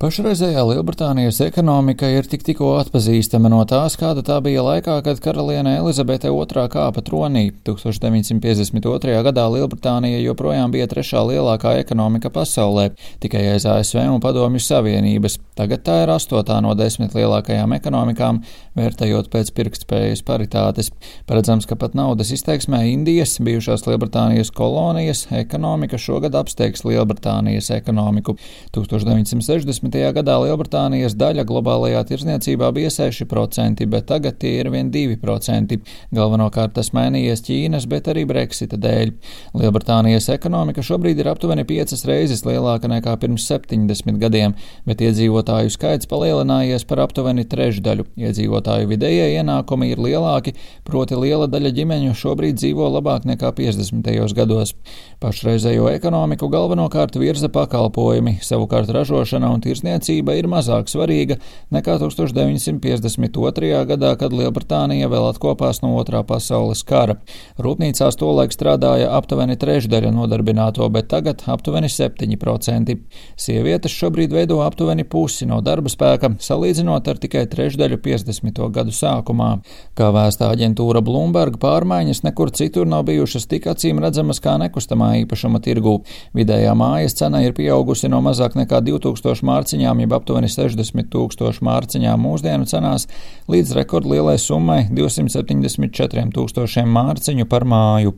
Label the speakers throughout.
Speaker 1: Pašreizējā Lielbritānijas ekonomika ir tik tikko atpazīstama no tās, kāda tā bija laikā, kad karaliene Elizabete II kāpa tronī. 1952. gadā Lielbritānija joprojām bija trešā lielākā ekonomika pasaulē, tikai aiz ASV un Padomju Savienības. Tagad tā ir astotā no desmit lielākajām ekonomikām, vērtējot pēc pirktspējas paritātes. Paredzams, ka pat naudas izteiksmē Indijas, bijušās Lielbritānijas kolonijas, ekonomika šogad apsteigs Lielbritānijas ekonomiku. 1960. Gadā Lielbritānijas daļa globālajā tirzniecībā bija 6%, bet tagad tie ir vien 2%. Galvenokārt tas mainījies Ķīnas, bet arī Brexita dēļ. Lielbritānijas ekonomika šobrīd ir aptuveni piecas reizes lielāka nekā pirms 70 gadiem, bet iedzīvotāju skaits palielinājies par aptuveni trešdaļu. Iedzīvotāju vidējie ienākumi ir lielāki, proti liela daļa ģimeņu šobrīd dzīvo labāk nekā 50. gados. Pašreizējo ekonomiku galvenokārt virza pakalpojumi, savukārt ražošana un tirzniecība tirsniecība ir mazāk svarīga nekā 1952. gadā, kad Lielbritānija vēl atkopās no otrā pasaules kara. Rūpnīcās tolaik strādāja aptuveni trešdaļa nodarbināto, bet tagad aptuveni 7%. Sievietes šobrīd veido aptuveni pusi no darba spēka, salīdzinot ar tikai trešdaļu 50. gadu sākumā. Kā vēstā aģentūra Bloomberg, pārmaiņas nekur citur nav bijušas tik acīm redzamas kā nekustamā īpašuma tirgū. Vidējā mājas cena ir pieaugusi no mazāk nekā 2000 mārciņu mārciņām, jeb aptuveni 60 tūkstošu mārciņām mūsdienu cenās, līdz rekordlielai summai 274 tūkstošiem mārciņu par māju.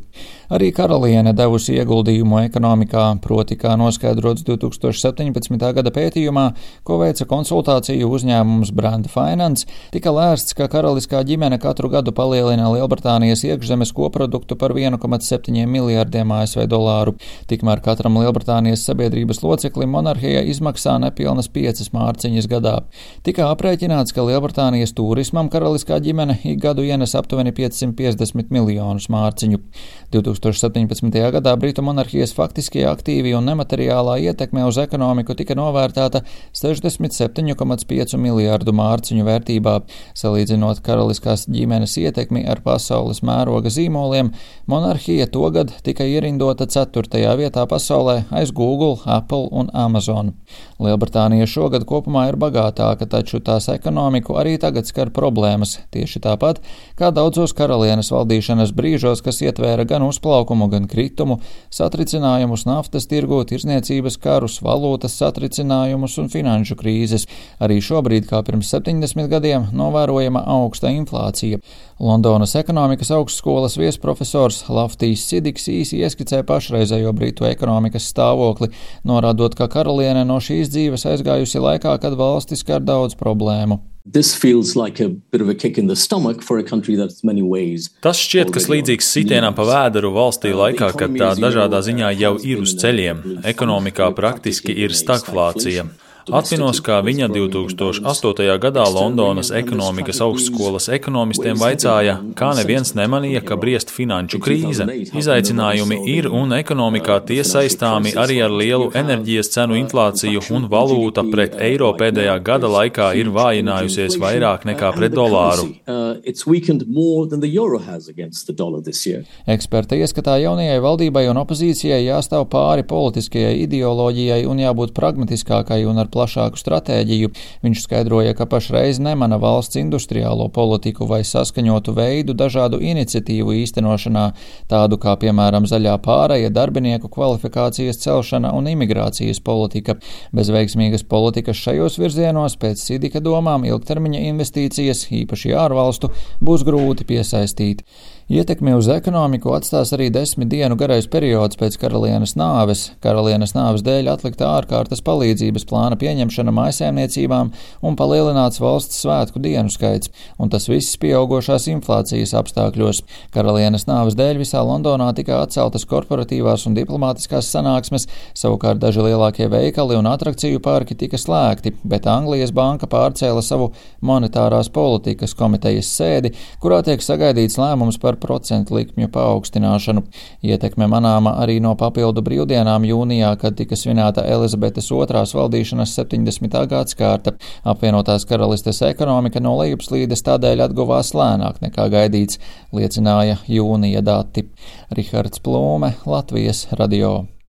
Speaker 1: Arī karaliene devusi ieguldījumu ekonomikā, proti, kā noskaidrots 2017. gada pētījumā, ko veica konsultāciju uzņēmums Brand Finance, tika lēsts, ka karaliskā ģimene katru gadu palielina Lielbritānijas iekšzemes koproduktu par 1,7 miljārdiem ASV dolāru. Tikmēr katram Lielbritānijas sabiedrības loceklim monarhija izmaksā nepilnas vismaz piecas mārciņas gadā. Tika aprēķināts, ka Lielbritānijas turismam karaliskā ģimene ik gadu ienes aptuveni 550 miljonus mārciņu. 2017. gadā Britu monarhijas faktiskie aktīvi un nemateriālā ietekme uz ekonomiku tika novērtēta 67,5 miljārdu mārciņu vērtībā. Salīdzinot karaliskās ģimenes ietekmi ar pasaules mēroga zīmoliem, monarhija togad tika ierindota 4. vietā pasaulē aiz Google, Apple un Amazon. Lielbritānija Lielbritānija šogad kopumā ir bagātāka, taču tās ekonomiku arī tagad skar problēmas, tieši tāpat kā daudzos karalienes valdīšanas brīžos, kas ietvēra gan uzplaukumu, gan kritumu, satricinājumus naftas tirgu, tirzniecības karus, valūtas satricinājumus un finanšu krīzes. Arī šobrīd, kā pirms 70 gadiem, novērojama augsta inflācija. Londonas ekonomikas augstskolas viesprofesors Laftīs Sidiks īsi ieskicē pašreizējo Britu ekonomikas stāvokli, norādot, ka karaliene no šīs dzīves aizgājusi laikā, kad valstis skar daudz problēmu.
Speaker 2: Like Tas šķiet, kas līdzīgs sitienam pa vēderu valstī laikā, kad tā dažādā ziņā jau ir uz ceļiem. Ekonomikā praktiski ir stagflācija. Atminos, kā viņa 2008. gadā Londonas ekonomikas augstskolas ekonomistiem vaicāja, kā neviens nemanīja, ka briest finanšu krīze. Izaicinājumi ir un ekonomikā tie saistāmi arī ar lielu enerģijas cenu inflāciju un valūta pret eiro pēdējā gada laikā ir vājinājusies vairāk nekā pret dolāru.
Speaker 1: Eksperti ieskatā jaunajai valdībai un opozīcijai jāstāv pāri politiskajai ideoloģijai un jābūt pragmatiskākai un ar plašāku stratēģiju. Viņš skaidroja, ka pašreiz nemana valsts industriālo politiku vai saskaņotu veidu dažādu iniciatīvu īstenošanā, tādu kā piemēram zaļā pāreja, darbinieku kvalifikācijas celšana un imigrācijas politika. Bez veiksmīgas politikas šajos virzienos pēc Sidika domām ilgtermiņa investīcijas, īpaši ārvalstu, būs grūti piesaistīt. Ietekmi uz ekonomiku atstās arī desmit dienu garais periods pēc karalienes nāves. Karalienes nāves dēļ atlikta ārkārtas palīdzības plāna pieņemšana mājasēmniecībām un palielināts valsts svētku dienu skaits, un tas viss pieaugošās inflācijas apstākļos. Karalienes nāves dēļ visā Londonā tika atceltas korporatīvās un diplomātiskās sanāksmes, savukārt daži lielākie veikali un atrakciju parki tika slēgti, bet Anglijas banka pārcēla savu monetārās politikas komitejas sēdi, kurā tiek sagaidīts lēmums par procentu likmju paaugstināšanu. Ietekme manāma arī no papildu brīvdienām jūnijā, kad tika svinēta Elizabetes otrās valdīšanas 70. gadskārta. Apvienotās karalistes ekonomika no lejupslīdes tādēļ atguvās lēnāk nekā gaidīts, liecināja jūnija dati. Rihards Plūme, Latvijas radio.